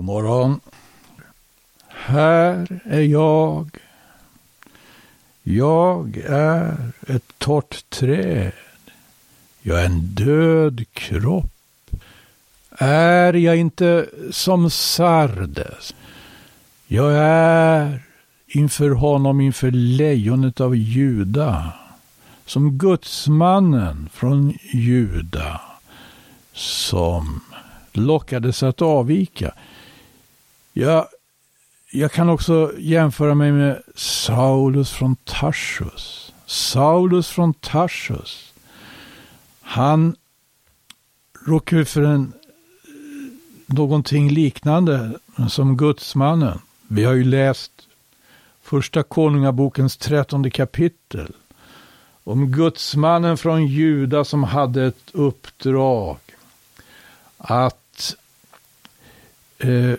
God morgon. Här är jag. Jag är ett torrt träd. Jag är en död kropp. Är jag inte som Sardes? Jag är inför honom, inför lejonet av Juda, som gudsmannen från Juda, som lockades att avvika. Jag, jag kan också jämföra mig med Saulus från Tarsus. Saulus från Tarsus. Han råkade ut för en, någonting liknande som gudsmannen. Vi har ju läst första konungabokens trettonde kapitel. Om gudsmannen från Juda som hade ett uppdrag att eh,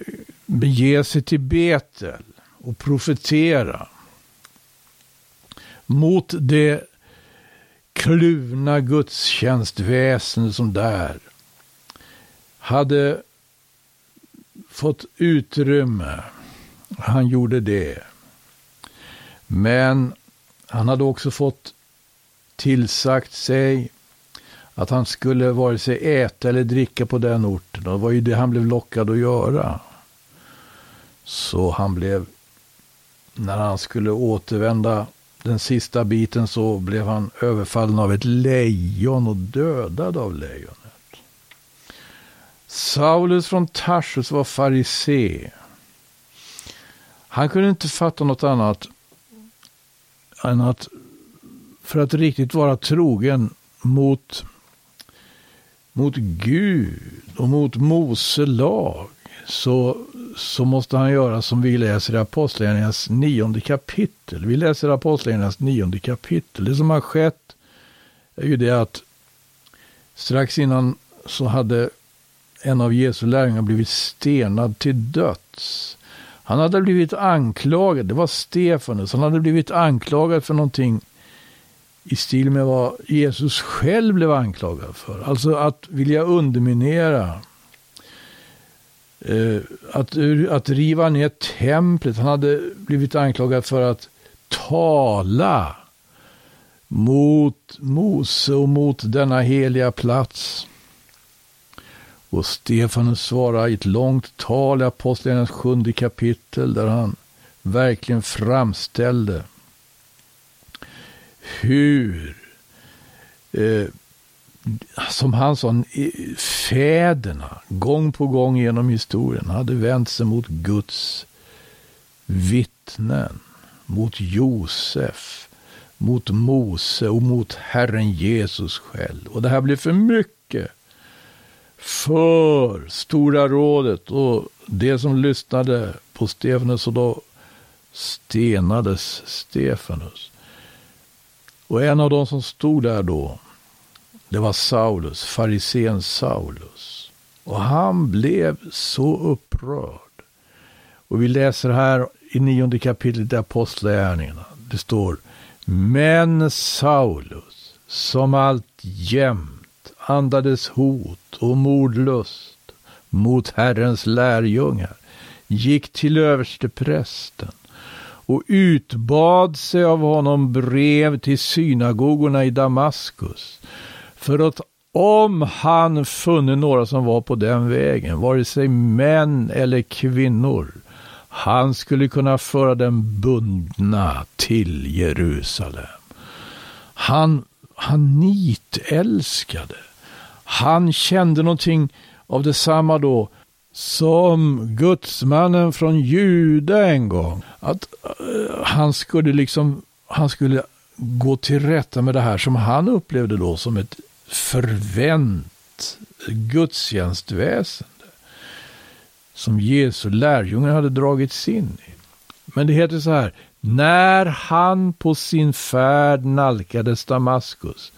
bege sig till Betel och profetera mot det kluvna gudstjänstväsen som där hade fått utrymme. Han gjorde det. Men han hade också fått tillsagt sig att han skulle vare sig äta eller dricka på den orten. Och det var ju det han blev lockad att göra. Så han blev, när han skulle återvända den sista biten så blev han överfallen av ett lejon och dödad av lejonet. Saulus från Tarsus var farisé. Han kunde inte fatta något annat än att för att riktigt vara trogen mot, mot Gud och mot Mose lag så, så måste han göra som vi läser i Apostlagärningarnas nionde kapitel. Vi läser Apostlagärningarnas nionde kapitel. Det som har skett är ju det att strax innan så hade en av Jesu lärjungar blivit stenad till döds. Han hade blivit anklagad, det var Stefanus, han hade blivit anklagad för någonting i stil med vad Jesus själv blev anklagad för. Alltså att vilja underminera, Eh, att, att riva ner templet. Han hade blivit anklagad för att tala mot Mose och mot denna heliga plats. Och Stefanus svarar i ett långt tal i Apostlagärningarnas sjunde kapitel där han verkligen framställde hur, eh, som han sa, fäderna gång på gång genom historien hade vänt sig mot Guds vittnen, mot Josef, mot Mose och mot Herren Jesus själv. Och det här blev för mycket för Stora rådet och det som lyssnade på Stefanus och då stenades Stefanus. Och en av de som stod där då, det var Saulus, farisén Saulus. Och han blev så upprörd. Och vi läser här i nionde kapitlet i Apostlagärningarna. Det står Men Saulus, som allt jämt andades hot och mordlust mot Herrens lärjungar, gick till översteprästen och utbad sig av honom brev till synagogorna i Damaskus för att om han funnit några som var på den vägen, vare sig män eller kvinnor, han skulle kunna föra dem bundna till Jerusalem. Han, han nitälskade han kände någonting av detsamma då som gudsmannen från Juda en gång. Att uh, han skulle liksom, han skulle gå till rätta med det här som han upplevde då som ett förvänt gudstjänstväsende. Som Jesu lärjungar hade dragits in i. Men det heter så här, när han på sin färd nalkades Damaskus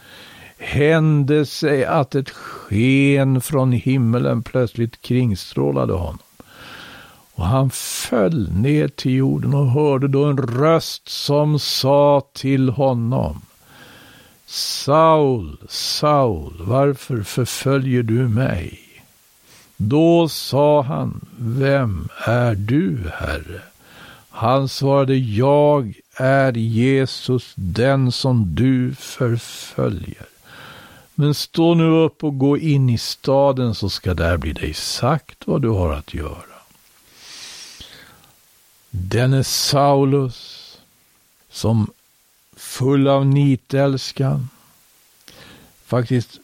hände sig att ett sken från himmelen plötsligt kringstrålade honom. Och han föll ner till jorden och hörde då en röst som sa till honom Saul, Saul, varför förföljer du mig? Då sa han, vem är du, Herre? Han svarade, jag är Jesus, den som du förföljer. Men stå nu upp och gå in i staden så ska där bli dig sagt vad du har att göra. Denne Saulus, som full av nitälskan, faktiskt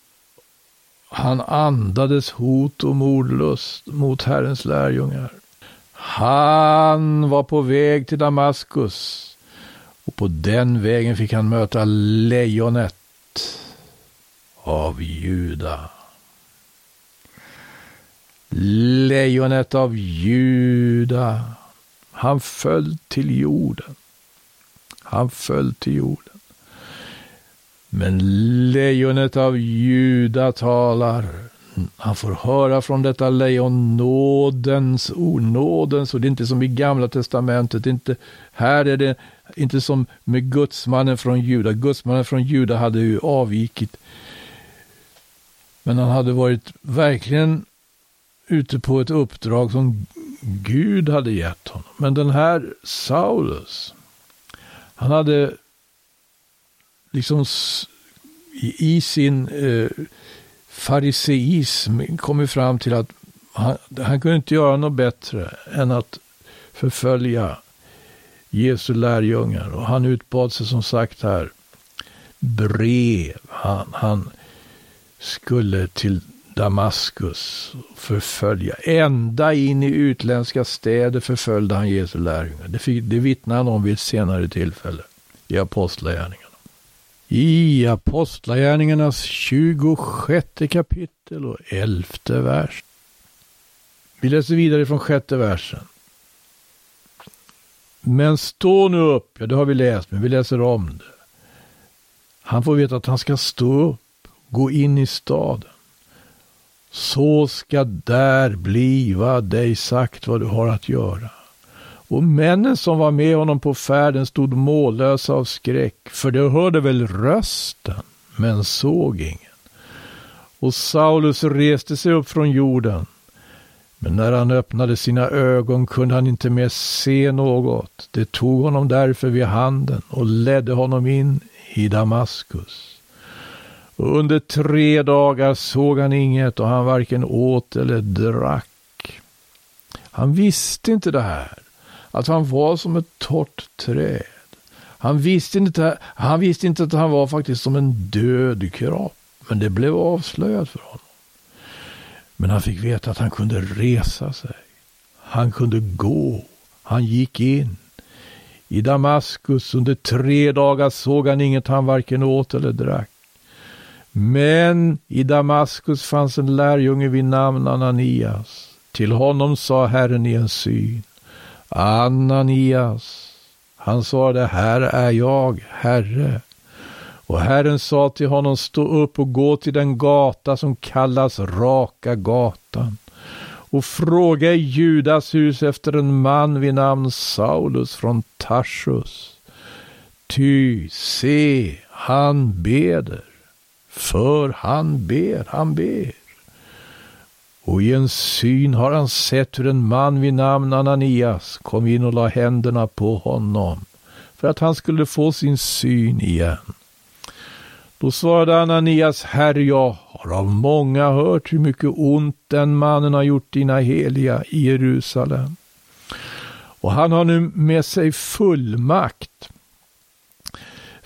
han andades hot och mordlust mot Herrens lärjungar. Han var på väg till Damaskus och på den vägen fick han möta lejonet av Juda. Lejonet av Juda. Han föll till jorden. Han föll till jorden. Men lejonet av Juda talar. Han får höra från detta lejon nådens ord, nådens ord. Det är inte som i gamla testamentet. Inte, här är det inte som med gudsmannen från Juda. Gudsmannen från Juda hade ju avvikit. Men han hade varit verkligen ute på ett uppdrag som Gud hade gett honom. Men den här Saulus, han hade liksom i sin eh, fariseism kommit fram till att han, han kunde inte göra något bättre än att förfölja Jesu lärjungar. Och han utbad sig som sagt här brev. Han, han skulle till Damaskus förfölja. Ända in i utländska städer förföljde han Jesu lärjungar. Det, fick, det vittnar han om vid ett senare tillfälle i Apostlagärningarna. I Apostlagärningarnas 26 kapitel och 11 vers. Vi läser vidare från sjätte versen. Men stå nu upp, ja det har vi läst, men vi läser om det. Han får veta att han ska stå upp, gå in i staden. Så ska där bliva dig sagt vad du har att göra. Och männen som var med honom på färden stod mållösa av skräck, för de hörde väl rösten, men såg ingen. Och Saulus reste sig upp från jorden men när han öppnade sina ögon kunde han inte mer se något. Det tog honom därför vid handen och ledde honom in i Damaskus. Och under tre dagar såg han inget och han varken åt eller drack. Han visste inte det här, att han var som ett torrt träd. Han visste inte, han visste inte att han var faktiskt som en död kropp, men det blev avslöjat för honom. Men han fick veta att han kunde resa sig. Han kunde gå. Han gick in. I Damaskus under tre dagar såg han inget han varken åt eller drack. Men i Damaskus fanns en lärjunge vid namn Ananias. Till honom sa Herren i en syn. Ananias. Han svarade, här är jag, Herre. Och Herren sa till honom, stå upp och gå till den gata som kallas Raka gatan och fråga i Judas hus efter en man vid namn Saulus från Tarsus. Ty se, han beder, för han ber, han ber. Och i en syn har han sett hur en man vid namn Ananias kom in och la händerna på honom för att han skulle få sin syn igen. Då svarade Ananias, Herre, jag har av många hört hur mycket ont den mannen har gjort dina heliga i Jerusalem. Och han har nu med sig fullmakt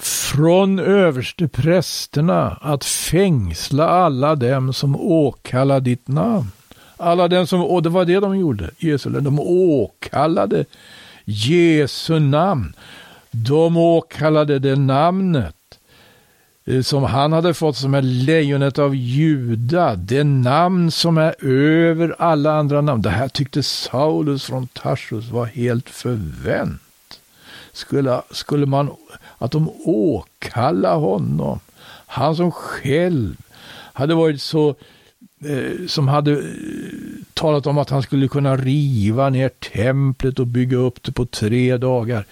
från överste prästerna att fängsla alla dem som åkallar ditt namn. Alla dem som, och det var det de gjorde Jesu, de åkallade Jesu namn. De åkallade det namnet eh, som han hade fått som är lejonet av Juda, det namn som är över alla andra namn. Det här tyckte Saulus från Tarsus var helt förvänt. Skulle, skulle man, att de åkalla honom, han som själv hade varit så eh, som hade eh, talat om att han skulle kunna riva ner templet och bygga upp det på tre dagar.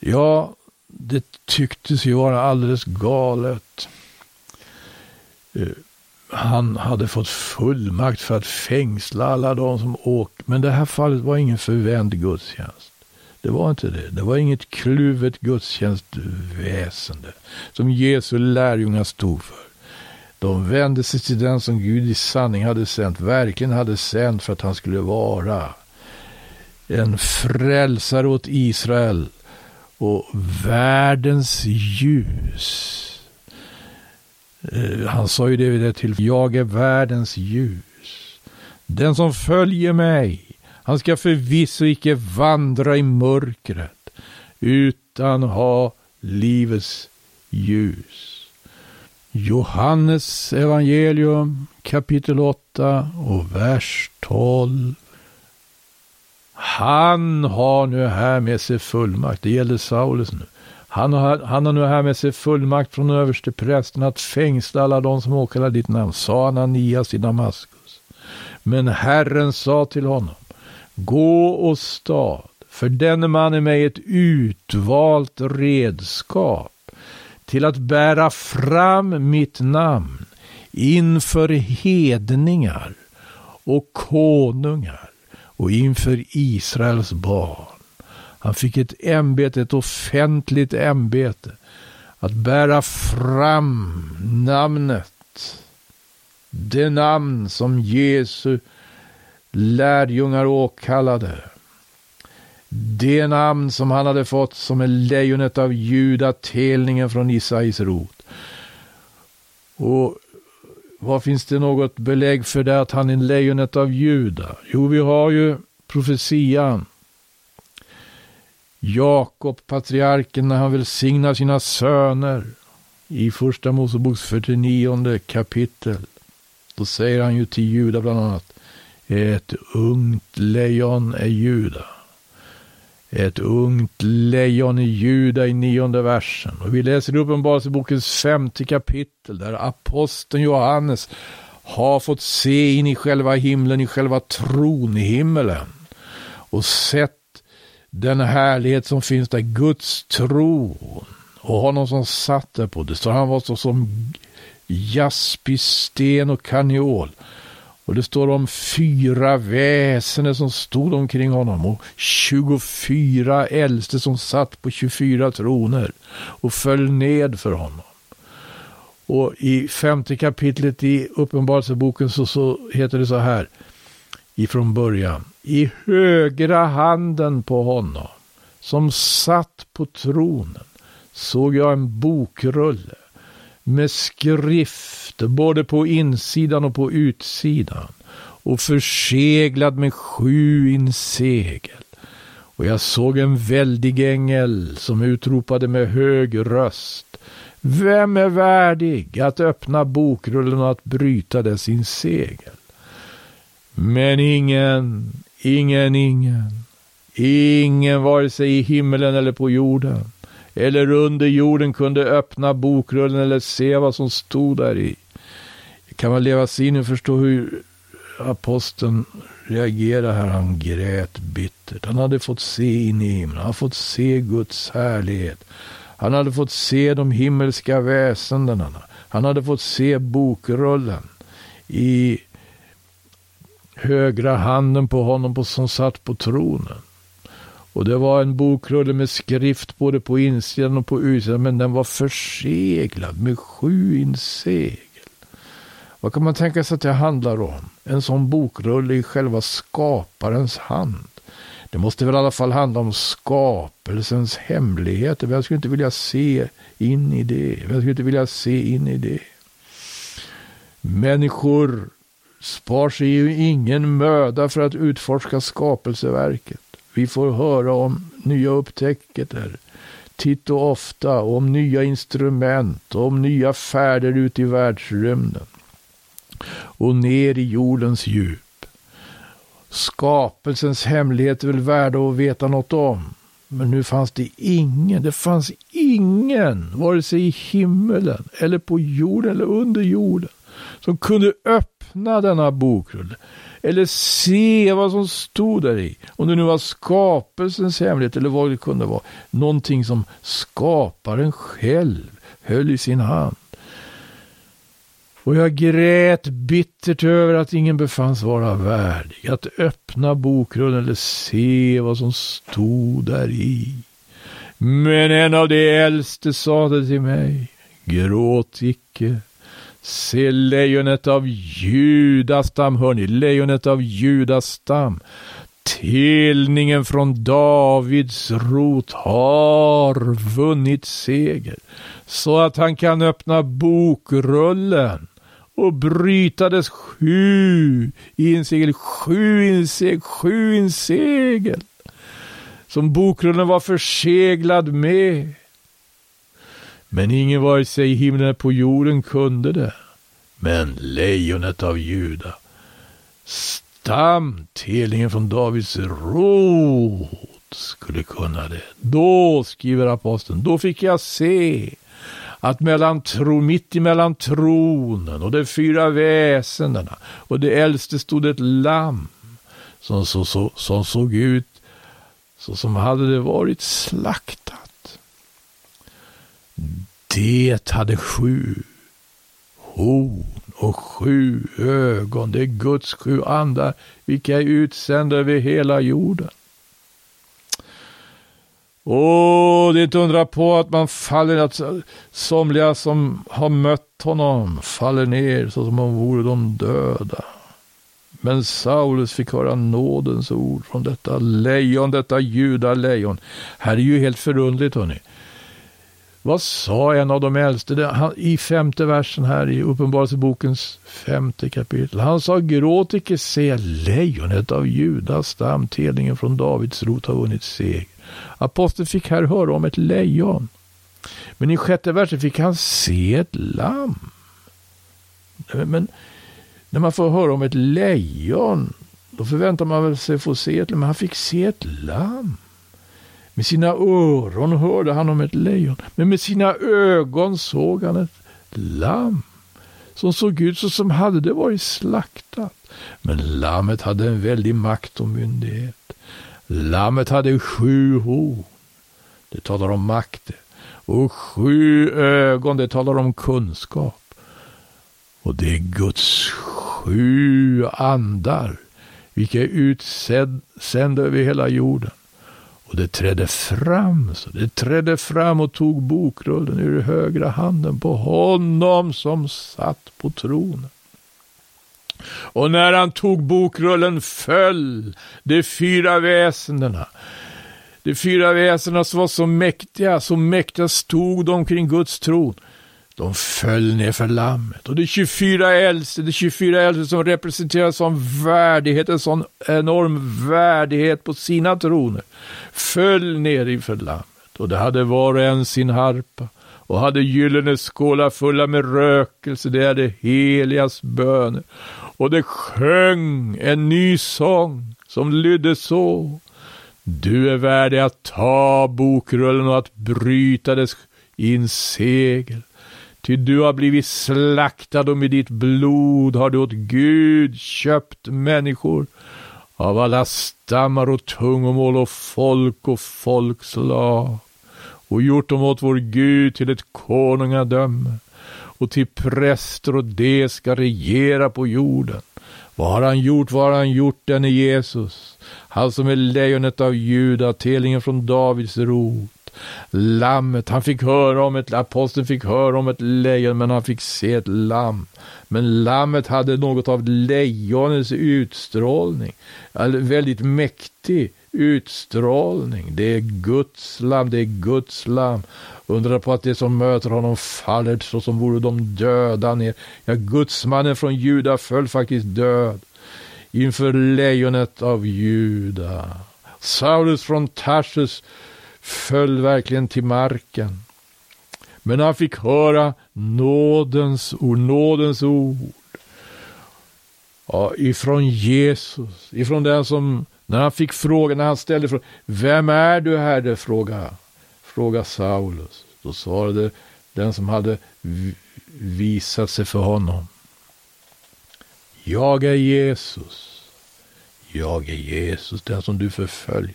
Ja, det tycktes ju vara alldeles galet. Eh, han hade fått fullmakt för att fängsla alla de som åkte. Men det här fallet var ingen förvänd gudstjänst. Det var inte det. Det var inget kluvet gudstjänstväsende som Jesu lärjungar stod för. De vände sig till den som Gud i sanning hade sänt, verkligen hade sänt för att han skulle vara en frälsare åt Israel och världens ljus. Eh, han sa ju det till, jag är världens ljus. Den som följer mig, han ska förvisso icke vandra i mörkret, utan ha livets ljus. Johannes evangelium kapitel 8 och vers 12. Han har nu här med sig fullmakt. Det gäller Saulus nu. Han har, han har nu här med sig fullmakt från överste prästen att fängsla alla de som åkallar ditt namn, sa Ananias i Damaskus. Men Herren sa till honom, gå och stad, för denne man är mig ett utvalt redskap till att bära fram mitt namn inför hedningar och konungar och inför Israels barn. Han fick ett ämbete, ett offentligt ämbete. Att bära fram namnet. Det namn som Jesu lärjungar åkallade. Det namn som han hade fått som är lejonet av Juda, telningen från Isais rot. Och vad finns det något belägg för det att han är lejonet av Juda? Jo, vi har ju profetian. Jakob, patriarken, när han välsignar sina söner i första Moseboks 49 kapitel. Då säger han ju till Juda bland annat. Ett ungt lejon är Juda. Ett ungt lejon i Juda i nionde versen. Och vi läser Uppenbarelsebokens femte kapitel där aposteln Johannes har fått se in i själva himlen, i själva tronhimmelen och sett den härlighet som finns där, Guds tron och honom som satt där på. Det står han var så som jaspis, sten och kanjol. Och det står om fyra väsen som stod omkring honom och 24 äldste som satt på 24 troner och föll ned för honom. Och i femte kapitlet i Uppenbarelseboken så, så heter det så här ifrån början. I högra handen på honom som satt på tronen såg jag en bokrulle med skrift både på insidan och på utsidan och förseglad med sju insegel. Och jag såg en väldig ängel som utropade med hög röst. Vem är värdig att öppna bokrullen och att bryta dess insegel? Men ingen, ingen, ingen, ingen vare sig i himmelen eller på jorden eller under jorden kunde öppna bokrullen eller se vad som stod där i. Kan man leva sig in och förstå hur aposteln reagerade här. Han grät bittert. Han hade fått se in i himlen. Han hade fått se Guds härlighet. Han hade fått se de himmelska väsendena. Han hade fått se bokrullen i högra handen på honom på, som satt på tronen. Och det var en bokrulle med skrift både på insidan och på utsidan, men den var förseglad med sju insegel. Vad kan man tänka sig att det handlar om? En sån bokrulle i själva skaparens hand. Det måste väl i alla fall handla om skapelsens hemligheter. Vem skulle inte vilja se in i det. Vem skulle inte vilja se in i det. Människor spar sig ju ingen möda för att utforska skapelseverket. Vi får höra om nya upptäckter titt och ofta, om nya instrument, om nya färder ut i världsrymden och ner i jordens djup. Skapelsens hemligheter är väl värda att veta något om. Men nu fanns det ingen, det fanns ingen, vare sig i himmelen eller på jorden eller under jorden, som kunde öppna denna bokrulle eller se vad som stod där i. Om det nu var skapelsens hemlighet eller vad det kunde vara. Någonting som skaparen själv höll i sin hand. Och jag grät bittert över att ingen befanns vara värdig att öppna bokrullen eller se vad som stod där i. Men en av de äldste sade till mig, gråt icke. Se lejonet av Judastam, hör ni, lejonet av Judastam. Telningen från Davids rot har vunnit seger, så att han kan öppna bokrullen och bryta dess sju insegel, sju insegel, sju insegel som bokrullen var förseglad med. Men ingen vare sig i himlen eller på jorden kunde det. Men lejonet av Juda, stamtelningen från Davids rot, skulle kunna det. Då, skriver aposteln, då fick jag se att mellan tro, mitt emellan tronen och de fyra väsendena och det äldste stod ett lamm som, så, så, som såg ut så som hade det varit slaktat. Det hade sju horn och sju ögon. Det är Guds sju andar, vilka är utsända över hela jorden. Och det är inte undra på att man faller, att somliga som har mött honom faller ner så som om vore de döda. Men Saulus fick höra nådens ord från detta lejon, detta judalejon. Här är ju helt förundligt hörni. Vad sa en av de äldste i femte versen här i Uppenbarelsebokens femte kapitel? Han sa, gråt icke, se lejonet av Judas stam, telningen från Davids rot har vunnit seger. Aposteln fick här höra om ett lejon. Men i sjätte versen fick han se ett lamm. Men när man får höra om ett lejon, då förväntar man sig få se ett lamm. Men han fick se ett lamm. Med sina öron hörde han om ett lejon, men med sina ögon såg han ett lamm som såg ut så som hade det varit slaktat. Men lammet hade en väldig makt och myndighet. Lammet hade sju horn. Det talar om makt. Och sju ögon, det talar om kunskap. Och det är Guds sju andar, vilka är utsända över hela jorden. Och det trädde fram, så det trädde fram och tog bokrullen ur högra handen på honom som satt på tronen. Och när han tog bokrullen föll de fyra väsendena. De fyra väsendena som var så mäktiga, så mäktiga stod de kring Guds tron. De föll ner för lammet och de 24 äldste, de 24 äldste som representerar sån värdighet, en sån enorm värdighet på sina troner, föll ner inför lammet och det hade var och en sin harpa och hade gyllene skålar fulla med rökelse, det är det heligas böner. Och det sjöng en ny sång som lydde så. Du är värdig att ta bokrullen och att bryta dess insegel. Ty du har blivit slaktad och med ditt blod har du åt Gud köpt människor av alla stammar och tungomål och folk och folkslag och gjort dem åt vår Gud till ett konungadöme och till präster och de ska regera på jorden. Vad har han gjort? Vad har han gjort, denne Jesus? Han som är lejonet av Juda, telningen från Davids rot. Lammet, han fick höra om ett, aposteln fick höra om ett lejon, men han fick se ett lamm. Men lammet hade något av lejonets utstrålning. Väldigt mäktig utstrålning. Det är Guds lamm, det är Guds lamm. Undrar på att det som möter honom faller så som vore de döda ner. Ja, gudsmannen från Juda föll faktiskt död inför lejonet av Juda. Saulus från Tarsus föll verkligen till marken. Men han fick höra nådens ord, nådens ord. Ja, ifrån Jesus, ifrån den som, när han fick frågan, när han ställde frågan, vem är du Herre? fråga, fråga Saulus. Då svarade den som hade visat sig för honom. Jag är Jesus. Jag är Jesus, den som du förföljer.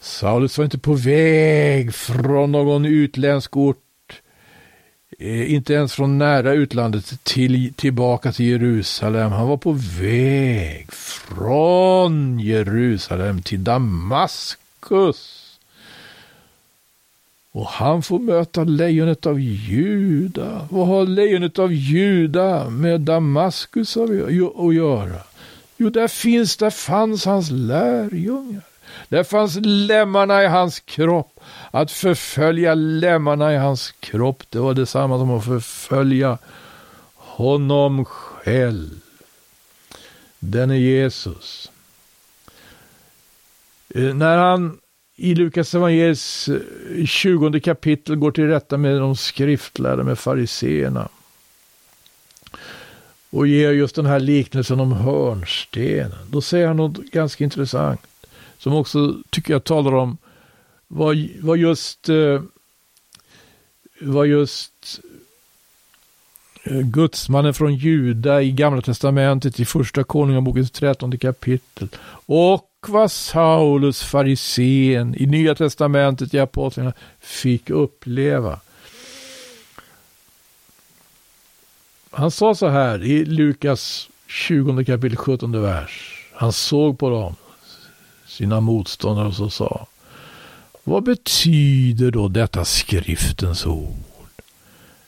Saulus var inte på väg från någon utländsk ort eh, inte ens från nära utlandet till, tillbaka till Jerusalem. Han var på väg från Jerusalem till Damaskus. Och han får möta lejonet av Juda. Vad har lejonet av Juda med Damaskus att göra? Jo, där finns, där fanns hans lärjungar. Där fanns lemmarna i hans kropp. Att förfölja lemmarna i hans kropp, det var detsamma som att förfölja honom själv. Den är Jesus. Eh, när han i Lukas evangelis 20 eh, kapitel går till rätta med de skriftlärda, med fariseerna. Och ger just den här liknelsen om hörnstenen. Då säger han något ganska intressant. Som också tycker jag talar om vad, vad just, eh, vad just eh, gudsmannen från Juda i Gamla Testamentet i Första Konungabokens trettonde kapitel. Och vad Saulus farisén i Nya Testamentet i Apostlarna fick uppleva. Han sa så här i Lukas 20 kapitel 17 vers. Han såg på dem, sina motståndare och så sa. Vad betyder då detta skriftens ord?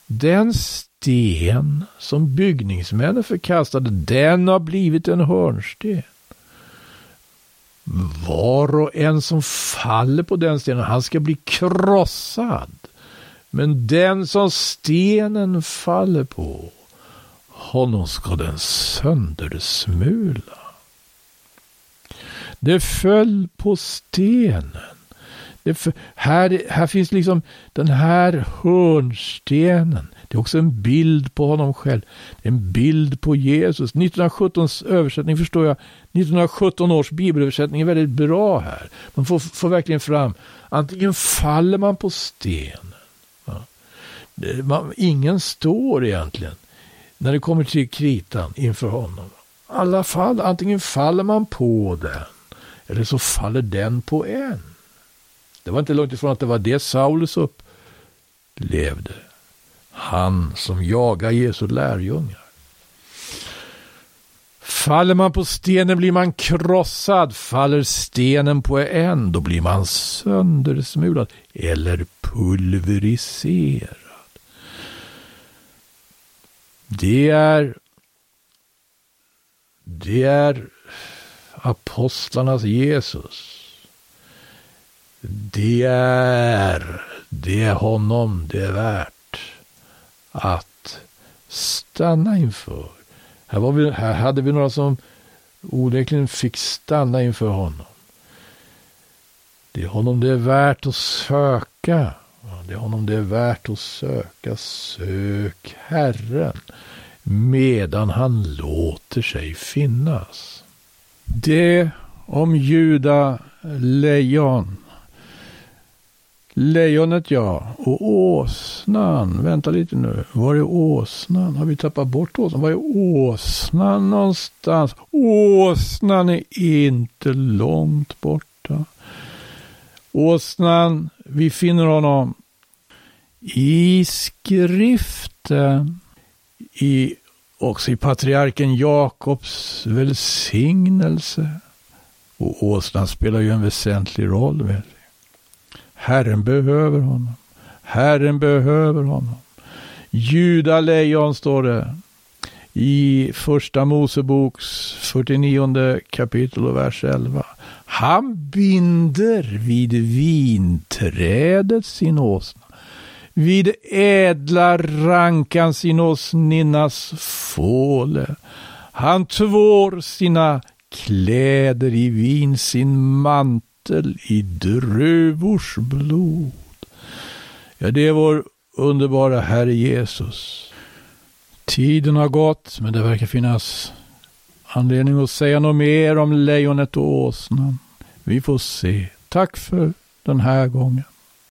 Den sten som byggningsmännen förkastade, den har blivit en hörnsten. Var och en som faller på den stenen, han ska bli krossad. Men den som stenen faller på, honom ska den söndersmula. Det föll på stenen. För, här, här finns liksom den här hörnstenen. Det är också en bild på honom själv. En bild på Jesus. 1917 översättning förstår jag. 1917 års bibelöversättning är väldigt bra här. Man får, får verkligen fram. Antingen faller man på stenen. Ja. Man, ingen står egentligen när det kommer till kritan inför honom. Alla fall, antingen faller man på den eller så faller den på en. Det var inte långt ifrån att det var det Saulus upplevde. Han som jagar Jesu lärjungar. Faller man på stenen blir man krossad. Faller stenen på en, då blir man söndersmulad eller pulveriserad. Det är det är apostlarnas Jesus. Det är, det är honom det är värt att stanna inför. Här, var vi, här hade vi några som onekligen fick stanna inför honom. Det är honom det är värt att söka. Det är honom det är värt att söka. Sök Herren medan han låter sig finnas. Det om Juda lejon. Lejonet ja, och åsnan. Vänta lite nu. Var är åsnan? Har vi tappat bort åsnan? Var är åsnan någonstans? Åsnan är inte långt borta. Åsnan, vi finner honom i skriften. I, också i patriarken Jakobs välsignelse. Och åsnan spelar ju en väsentlig roll. Vet Herren behöver honom. Herren behöver honom. Juda lejon står det i första Moseboks 49 kapitel och vers 11. Han binder vid vinträdet sin åsna, vid ädla rankan sin åsninnas fåle. Han tvår sina kläder i vin, sin mantel vatten i druvors blod. Ja, det är vår underbara Herre Jesus. Tiden har gått, men det verkar finnas anledning att säga något mer om lejonet och åsnan. Vi får se. Tack för den här gången.